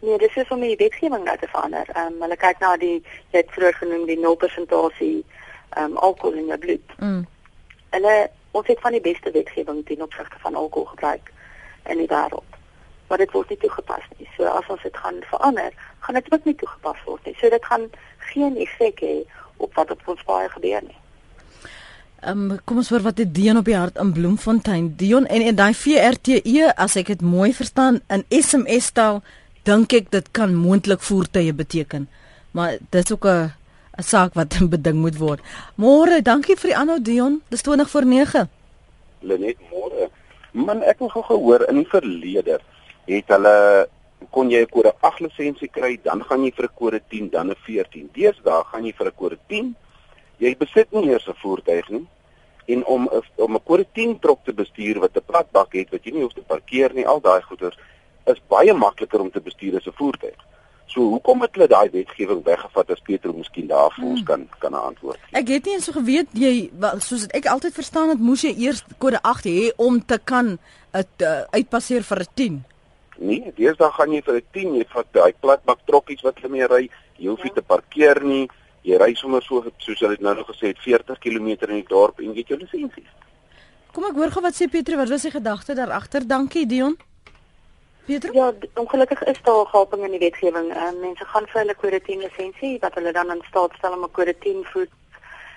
Nee, dis is om die wetgewing nou te verander. Ehm um, hulle kyk na die jy het vroeër genoem die 0% ehm um, alkohol in jou bloed.
Mm.
Hulle ons het van die beste wetgewing ten opsigte van alkoholgebruik in die wêreld. Maar dit word nie toegepas nie. So as ons dit gaan verander, gaan dit ook nie toegepas word nie. So dit gaan geen effek hê op wat op ons baie gebeur nie.
Ehm um, kom ons hoor wat het Dion op die hart in Bloemfontein. Dion en en daai VRTE as ek dit mooi verstaan in SMS taal, dink ek dit kan moontlik voertuie beteken. Maar dit's ook 'n 'n saak wat beding moet word. Môre, dankie vir die aanhou Dion. Dis 20 voor 9.
Lenet môre. Man, ek het gehoor in die verlede het hulle kon jy 'n kode 8 lisensie kry, dan gaan jy vir 'n kode 10, dan 'n 14. Deesdae gaan jy vir 'n kode 10. Jy besit nie eers 'n voertuig nie. En om om 'n kode 10 trok te bestuur wat 'n plat bak het wat jy nie hoef te parkeer nie, al daai goeders is baie makliker om te bestuur as 'n voertuig. So hoekom het hulle daai wetgewing weggevat as Petro miskien daarvoor ons kan kan 'n antwoord gee?
Ek het nie eens so geweet jy soos het ek altyd verstaan het moes jy eers kode 8 hê om te kan dit uh, uitpasseer vir 'n 10.
Nee, deesdae gaan jy vir 'n 10, jy vat daai platbak trokkies wat hulle mee ry, jy hoef nie te parkeer nie. Jy ry sommer so soos hulle nou nog gesê het 40 km in die dorp en jy het jou lisensie.
Kom ek hoor gou wat sê Pietro, wat was die gedagte daar agter? Dankie Dion. Pietro?
Ja, ongelukkig is daar 'n gaping in die wetgewing. Uh, mense gaan vir hulle kode 10 lisensie wat hulle dan in staat stel om 'n kode 10 voet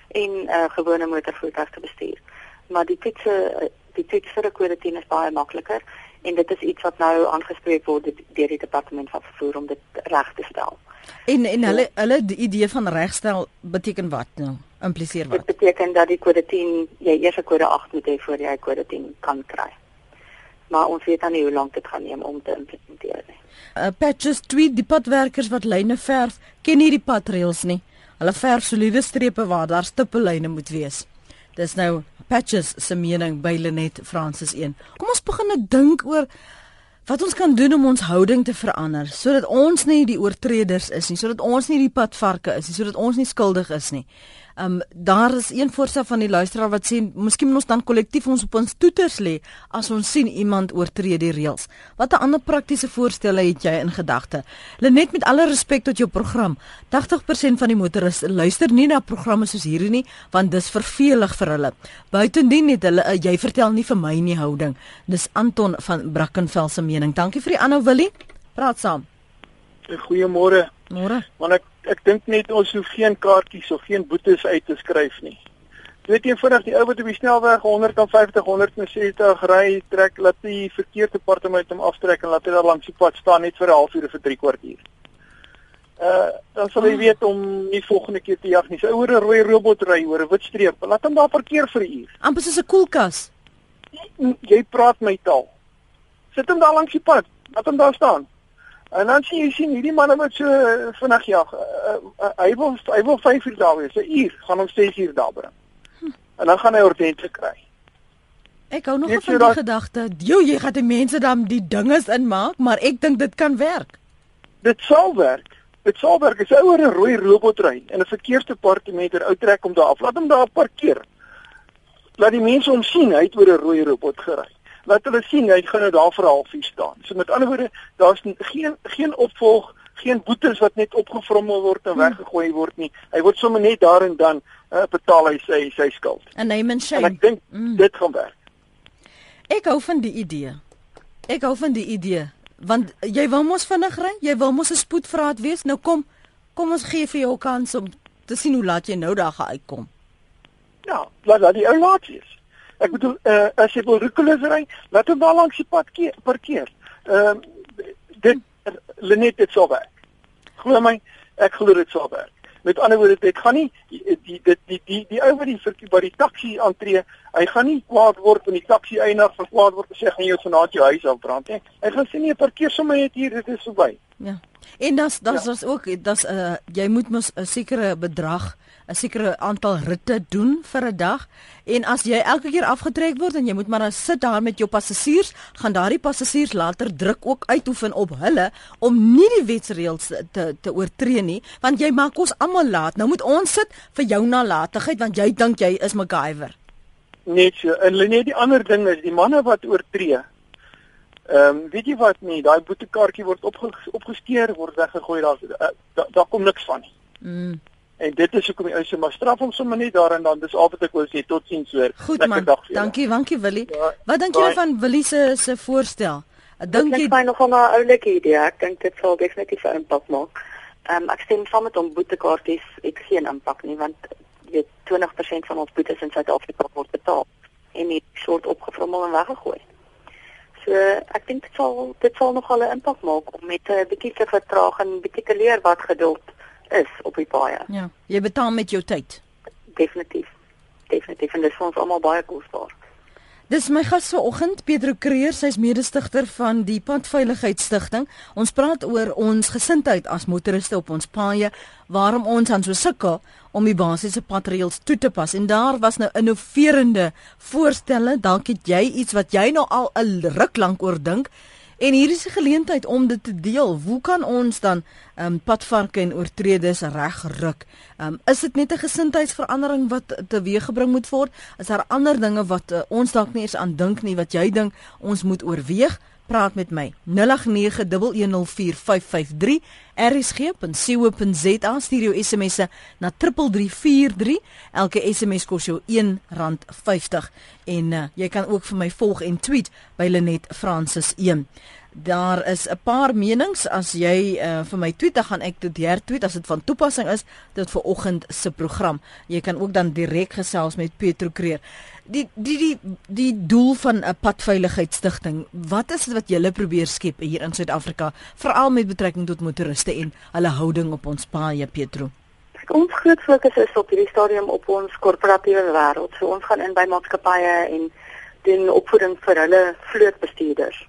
en 'n uh, gewone motorvoertuig te bestuur. Maar die toets uh, die toets vir 'n kode 10 is baie makliker en dit is iets wat nou aangespreek word deur die departement van vervoer om dit reg te stel.
En en hulle hulle die idee van regstel beteken wat nou? Impliseer
Dit
wat?
beteken dat die kode 10 jy eers 'n kode 8 moet hê voor jy 'n kode 10 kan kry. Maar ons weet dan nie hoe lank dit gaan neem om te implementeer nie.
Uh, patches tweet die padwerkers wat lyne verf, ken nie die padrails nie. Hulle verf soliede strepe waar daar stippellyne moet wees. Dis nou Patches se mening by Lenet Francis 1. Kom ons begin nou dink oor wat ons kan doen om ons houding te verander sodat ons nie die oortreders is nie, sodat ons nie die padvarke is nie, sodat ons nie skuldig is nie. Um daar is een voorstel van die luisteraar wat sê miskien moet ons dan kollektief ons op ons toeters lê as ons sien iemand oortree die reëls. Watter ander praktiese voorstelle het jy in gedagte? Lenet met alle respek tot jou program. 80% van die motoriste luister nie na programme soos hierdie nie want dis vervelig vir hulle. Buitendien het hulle uh, jy vertel nie vir my nie houding. Dis Anton van Brackenfell se mening. Dankie vir die aanhou Willie. Praat saam.
Goeiemôre.
Môre.
Want ek ek dink net ons hoef geen kaartjies of geen boetes uit te skryf nie. Jy weet eenvoudig die ou wat op die snelweg 150 160 ry, trek laat die verkeersdepartement hom aftrek en laat hy daar langs die pad staan net vir 'n halfuur of vir 3 kwartier. Uh dan sal hy weet om nie volgende keer te jag nie. Sy oor 'n rooi robot ry oor 'n wit streep. Laat hom daar parkeer vir 'n uur.
Amper soos 'n koelkas.
Jy praat my taal. Sit hom daar langs die pad. Laat hom daar staan. En dan sien jy sien hierdie manne wat so uh, vinnig jag. Uh, uh, hy wil hy wil 5 uur daar wees. 'n Uur gaan hom 6 uur daar bring. En dan gaan hy ordentlik kry.
Ek hou nog van die gedagte, "Jo, jy gaan die mense dan die dinges inmaak, maar ek dink dit kan werk."
Dit sal werk. Dit sal werk. As oor 'n rooi robot ry en 'n verkeersdepartement er uittrek om daar af, laat hom daar parkeer. Laat die mense hom sien hy het oor 'n rooi robot gery. Laat hulle sien hy gaan nou daar vir 'n halfuur staan. So met ander woorde, daar's geen geen opvolg, geen boetes wat net opgevrommel word en weggegooi word nie. Hy word sommer net daar en dan uh, betaal hy sy sy skuld.
'n Name and
En
shame.
ek dink
Mm.
dit gaan werk.
Ek hou van die idee. Ek hou van die idee, want jy wil mos vinnig ry, jy wil mos 'n spoedvraat wees. Nou kom, kom ons gee vir jou 'n kans om te sien hoe laat jy nou daar gaan uitkom.
Ja, laat dat die ou laat wees. Ek bedoel uh, as jy wil roekeloos ry, laat hom daar langs die pad keer, parkeer. Ehm uh, dit Lenet dit sal werk. Glo my, ek glo dit sal werk. Met ander woorde, dit gaan nie
die die die die die, die ou wat die vir by die taxi aantree, hy gaan nie kwaad word wanneer die taxi eienaar van kwaad word en sê gaan jy vanaand jou huis afbrand nie. Hy gaan sê nee, parkeer sommer net hier, dit is verby.
Ja. En dan dan ja. is ook dan's 'n uh, jy moet mos 'n sekere bedrag 'n sekere aantal ritte doen vir 'n dag en as jy elke keer afgetrek word en jy moet maar dan sit daar met jou passasiers, gaan daardie passasiers later druk ook uitoefen op hulle om nie die wetsreëls te te oortree nie, want jy maak ons almal laat. Nou moet ons sit vir jou nalatigheid want jy dink jy is MacGyver.
Net so. En net die ander ding is die manne wat oortree. Ehm um, weet jy wat nie, daai boetekaartjie word opge opgesteer, word weggegooi, daar daar da, da kom niks van nie. Mm. En dit is hoekom die ou se maar straf hom sommer net daar en dan dis al wat ek wil sê tot sien so.
Goed man. Dankie, dankie Willie. Ja, wat dink julle van Willie se se voorstel?
Dink jy Dit is nog 'n oulike idee. Ek dink dit sal definitief 'n impak maak. Ehm um, ek stem saam met hom boetekaartjies het geen impak nie want jy 20% van ons boetes in Suid-Afrika word betaal en nie soort opgevrommel en weggegooi. So ek dink dit sal dit sal nog 'n impak maak om met 'n bietjie te vertraag en bietjie te leer wat geduld is op die paaie.
Ja. Jy betaal met jou tyd.
Definitief. Definitief en dit is vir ons almal baie kosbaar.
Dis my gas vanoggend, Pedro Creer, sy's mede-stigter van die Padveiligheidsstigting. Ons praat oor ons gesindheid as motoriste op ons paaie, waarom ons aan so sukkel om die basiese padreëls toe te pas. En daar was nou innoverende voorstelle. Dalk het jy iets wat jy nou al 'n ruk lank oor dink En hier is 'n geleentheid om dit te deel. Hoe kan ons dan ehm um, padvarke en oortreders regruk? Ehm um, is dit net 'n gesindheidsverandering wat teweeggebring moet word? Is daar ander dinge wat uh, ons dalk nie eens aan dink nie wat jy dink ons moet oorweeg? Praat met my. 0891104553 rsg.co.za stuur jou smsse na 3343 elke sms kos jou R1.50 en uh, jy kan ook vir my volg en tweet by Lenet Francis 1 Daar is 'n paar menings as jy uh, vir my tweet dan gaan ek dit hertweet as dit van toepassing is dit vir oggend se program. Jy kan ook dan direk gesels met Petro Kreer die die die die doel van 'n padveiligheidsstigting. Wat is dit wat julle probeer skep hier in Suid-Afrika, veral met betrekking tot motoriste en hulle houding op ons paaie, Pietro?
Ons groot fokus is op hierdie stadium op ons korporatiewe wêreld. So ons gaan in by maatskappye en doen opvoeding vir hulle vlootbestuurders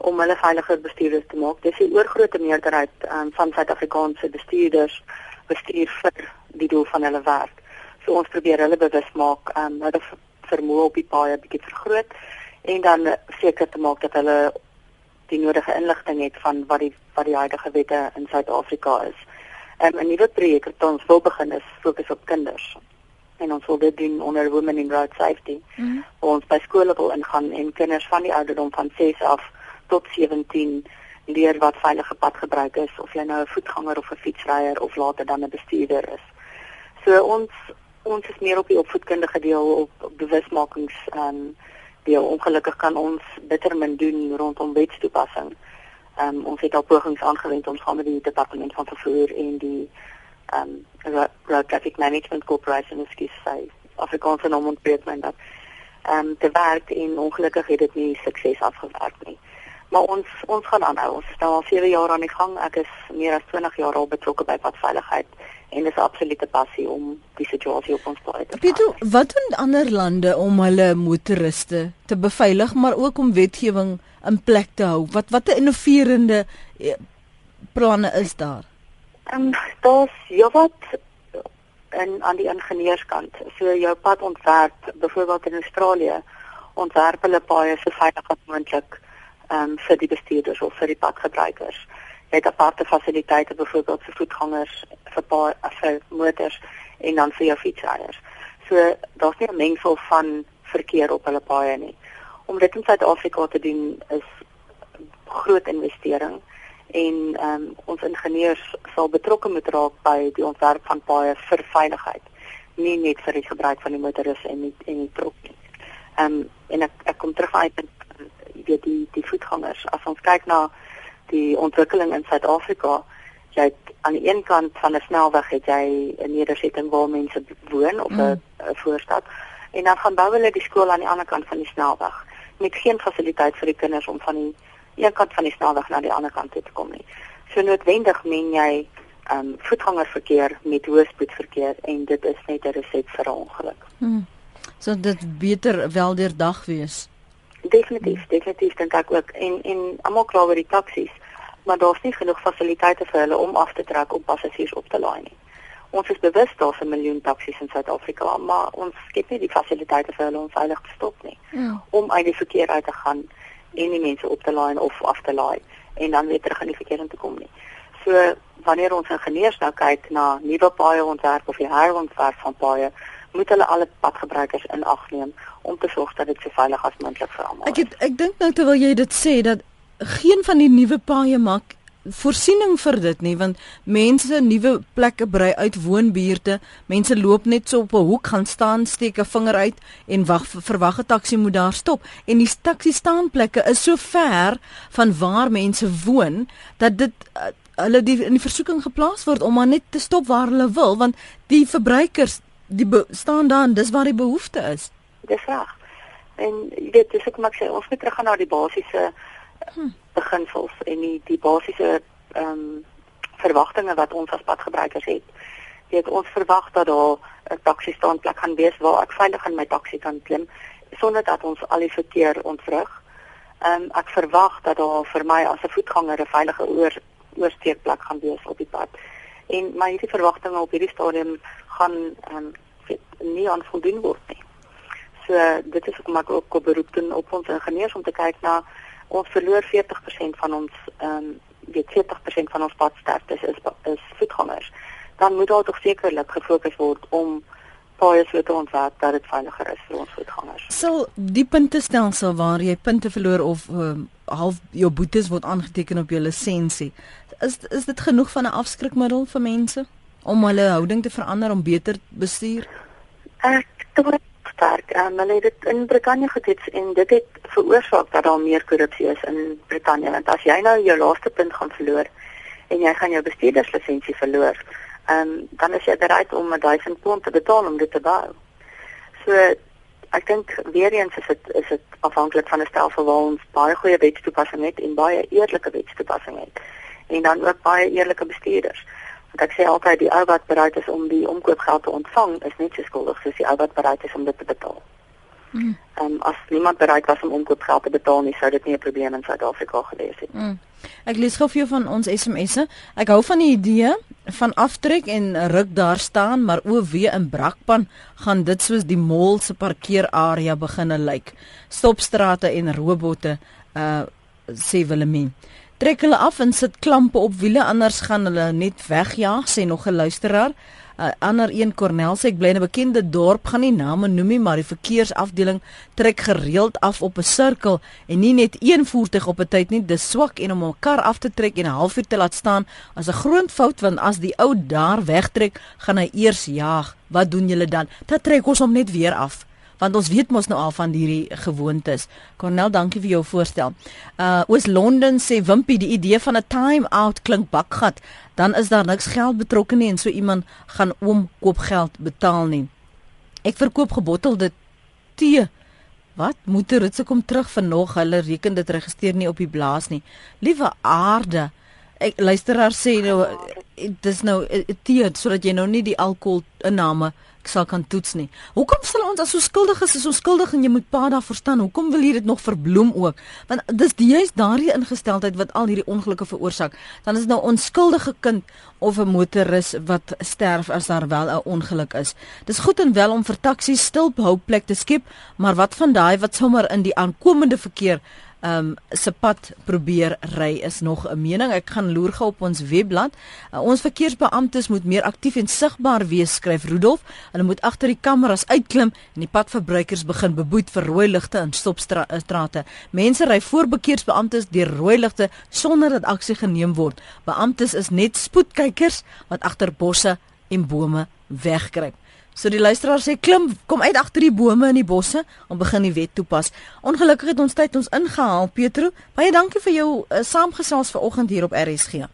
om hulle veiliger bestuurders te maak. Dis die oorgrootste meerderheid um, van Suid-Afrikaanse bestuurders bestuur vir die doel van hulle werk. So ons probeer hulle bewus maak um, hulle vermoë op die paaie bietjie vergroot en dan seker te maak dat hulle die nodige inligting het van wat die wat die huidige wette in Suid-Afrika is. Um, 'n nuwe projek wat ons wil begin is fokus op kinders. En ons wil dit doen onder Women in Road Safety. Mm -hmm. Ons by skole wil ingaan en kinders van die ouderdom van 6 af tot 17 leer wat veilige padgebruik is of jy nou 'n voetganger of 'n fietsryer of later dan 'n bestuurder is. So ons ons is meer op die opvoedkundige deel op, op bewusmakings um deel ongelukkig kan ons bitter min doen rondom wetstoepassing. Um ons het al pogings aangewend om saam met die departement van vervoer en die um road traffic management corporation skis sy Afrikaanse naam ontbeet my dat um te werk en ongelukkig het dit nie sukses afgewerk nie. Maar ons ons gaan aanhou. Ons is nou al 7 jaar aan die gang. Ek is meer as 20 jaar al betrokke by padveiligheid en dis 'n absolute passie om die situasie op ons plaas te
Pieter, wat doen ander lande om hulle motoriste te beveilig, maar ook om wetgewing in plek te hou? Wat watter innoverende eh, planne is daar?
Ehm um, daar's ja wat en aan die ingenieurskant. So jou pad ontwerp, byvoorbeeld in Australië, ontwerp hulle paaie so veilig as moontlik ehm um, vir die bestuurders of vir die padgebruikers het aparte fasiliteite byvoorbeeld vir voetgangers, vir paar vir motors en dan vir jou fietsryers. So daar's nie 'n mengsel van verkeer op hulle paaie nie. Om dit in Suid-Afrika te doen is groot investering en ehm um, ons ingenieurs sal betrokke moet raak by die ontwerp van paaie vir veiligheid, nie net vir die gebruik van die motoris en die en die trok nie. Ehm um, en ek ek kom terug uit weet die die voetgangers. As ons kyk na die ontwikkeling in Suid-Afrika, jy het aan die een kant van 'n snelweg het jy 'n nedersetting waar mense woon of 'n mm. voorstad en dan gaan bou hulle die skool aan die ander kant van die snelweg met geen fasiliteit vir die kinders om van die een kant van die snelweg na die ander kant toe te kom nie. So noodwendig men jy um voetgangerverkeer met hoë spoedverkeer en dit is net 'n reset vir 'n ongeluk.
Hmm. So dit beter wel deur dag wees.
Definitief, definitief dink ek ook en en almal kla oor die taksies, maar daar's nie genoeg fasiliteite vir hulle om af te trek om passasiers op te laai nie. Ons is bewus daar's 'n miljoen taksies in Suid-Afrika, maar ons skep nie die fasiliteite vir hulle om veilig te stop nie. Ja. Om uit die verkeer uit te gaan en die mense op te laai of af te laai en dan weer terug in die verkeer te kom nie. So wanneer ons ingenieurs nou kyk na nuwe paaie ontwerp of die herontwerp van paaie, moet hulle alle padgebruikers in ag neem om te sorg dat dit so veilig as moontlik vir almal is.
Ek het, ek dink nou terwyl jy dit sê dat geen van die nuwe paaie maak voorsiening vir dit nie want mense nuwe plekke brei uit woonbuurte mense loop net so op 'n hoek gaan staan steek 'n vinger uit en wag verwag 'n taxi moet daar stop en die taxi staanplekke is so ver van waar mense woon dat dit uh, hulle die in die versoeking geplaas word om maar net te stop waar hulle wil want die verbruikers die staan daar en dis waar die behoefte is
dis reg en jy weet dis ek maak sê ons moet terug gaan na die basiese hm beginsels en die die basiese ehm um, verwagtinge wat ons as padgebruikers het. Jy weet ons verwag dat daar 'n taxi staanplek gaan wees waar ek veilig in my taxi kan klim sonder dat ons al die verkeer ontwrig. Ehm um, ek verwag dat daar vir my as 'n voetganger 'n veilige oor oorsteekplek gaan wees op die pad. En my hierdie verwagtinge op hierdie stadium gaan um, nie aanvoldoen word nie. So dit is hoekom ek ook op beroep doen op ons ingenieurs om te kyk na ons verloor 40% van ons ehm um, weet 40% van ons padsterftes is is voetgangers. Dan moet daar tog sekerlik gefokus word om paaie so te ontwerp dat dit veiliger is vir ons voetgangers.
Sal die puntestelsel waar jy punte verloor of um, half jou boetes word aangeteken op jou lisensie, is is dit genoeg van 'n afskrikmiddel vir mense om hulle houding te verander om beter bestuur?
Ek dink sterk. Um, hulle het dit in Brittanje getoets en dit het veroorsaak dat daar meer korrupsie is in Brittanje. Want as jy nou jou laaste punt gaan verloor en jy gaan jou bestuurderslisensie verloor, um, dan is jy bereid om 1000 pond te betaal om dit te bou. So ek dink weer eens is dit is dit afhanklik van 'n stelsel waar ons baie goeie wetstoepassing het en baie eerlike wetstoepassing het en dan ook baie eerlike bestuurders. Want ek sê altyd die ou wat bereid is om die omkoopgeld te ontvang, is net so skuldig soos die ou wat bereid is om dit te betaal. Mm. Um, as niemand bereid was om omkoopgeld te betaal nie, sou dit nie 'n probleem in Suid-Afrika gewees het nie. Mm.
Ek lees gou vir jou van ons SMS'e. Ek hou van die idee van aftrek en ruk daar staan, maar o wee in Brakpan gaan dit soos die mall se parkeerarea beginne lyk. Stopstrate en robotte uh sê Willemien trek hulle af en sit klampe op wiele anders gaan hulle net wegjaag sê nog 'n luisteraar. Uh, ander een Cornel sê ek bly in 'n bekende dorp gaan nie name noem nie maar die verkeersafdeling trek gereeld af op 'n sirkel en nie net een voertuig op 'n tyd nie. Dis swak en om 'n kar af te trek en 'n halfuur te laat staan as 'n groot fout want as die ou daar wegtrek gaan hy eers jaag. Wat doen julle dan? Dan trek ons hom net weer af want ons weet mos nou al van hierdie gewoontes. Cornel, dankie vir jou voorstel. Uh Oos Londen sê Wimpie die idee van 'n time out klink bakgat, dan is daar niks geld betrokke nie en so iemand gaan oom koop geld betaal nie. Ek verkoop gebottelde tee. Wat? Moederitse kom terug vanoggend. Hulle reken dit registreer nie op die blaas nie. Liewe aarde. Ek luisteraar sê nou dis nou tee sodat jy nou nie die alkohol inname ek sal kan toets nie. Hoekom sal ons as so skuldig is, is ons skuldig en jy moet pa daar verstaan. Hoekom wil jy dit nog verbloem ook? Want dis juist daardie ingesteldheid wat al hierdie ongelukke veroorsaak. Dan is nou onskuldige kind of 'n motoris wat sterf as daar wel 'n ongeluk is. Dis goed en wel om vir taksies stilhouplek te skep, maar wat van daai wat sommer in die aankomende verkeer um se pad probeer ry is nog 'n mening. Ek gaan loer gou op ons webblad. Uh, ons verkeersbeamptes moet meer aktief en sigbaar wees, skryf Rudolf. Hulle moet agter die kameras uitklim en die padverbruikers begin beboet vir rooi ligte en stopstrate. Mense ry voor verkeersbeamptes deur rooi ligte sonder dat aksie geneem word. Beamptes is net spoedkykers wat agter bosse en bome wegkruip. So die luisteraar sê klim, kom uit agter die bome in die bosse om begin die wet toepas. Ongelukkig het ons tyd ons ingehaal, Petro. Baie dankie vir jou uh, saamgesels vanoggend hier op RSG.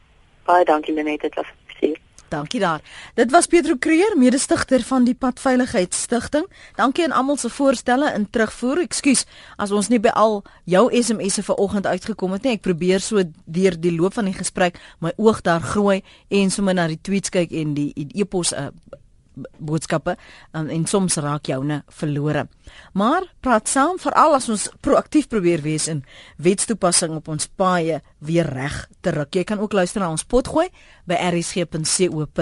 Baie dankie Lenet, dit was plesier.
Dankie daar. Dit was Pietro Creer, mede-stigter van die Padveiligheidsstigting. Dankie aan almal se voorstelle in terugvoer. Ekskuus as ons nie by al jou SMS'e vanoggend uitgekom het nie. Ek probeer so deur die loop van die gesprek my oog daar groei en sommer na die tweets kyk en die e-pos uh, boodskappe um, en soms raak joune verlore. Maar praat saam veral as ons proaktief probeer wees in wetstoepassing op ons paaie weer reg te ruk. Jy kan ook luister na ons potgooi by rsg.co.za.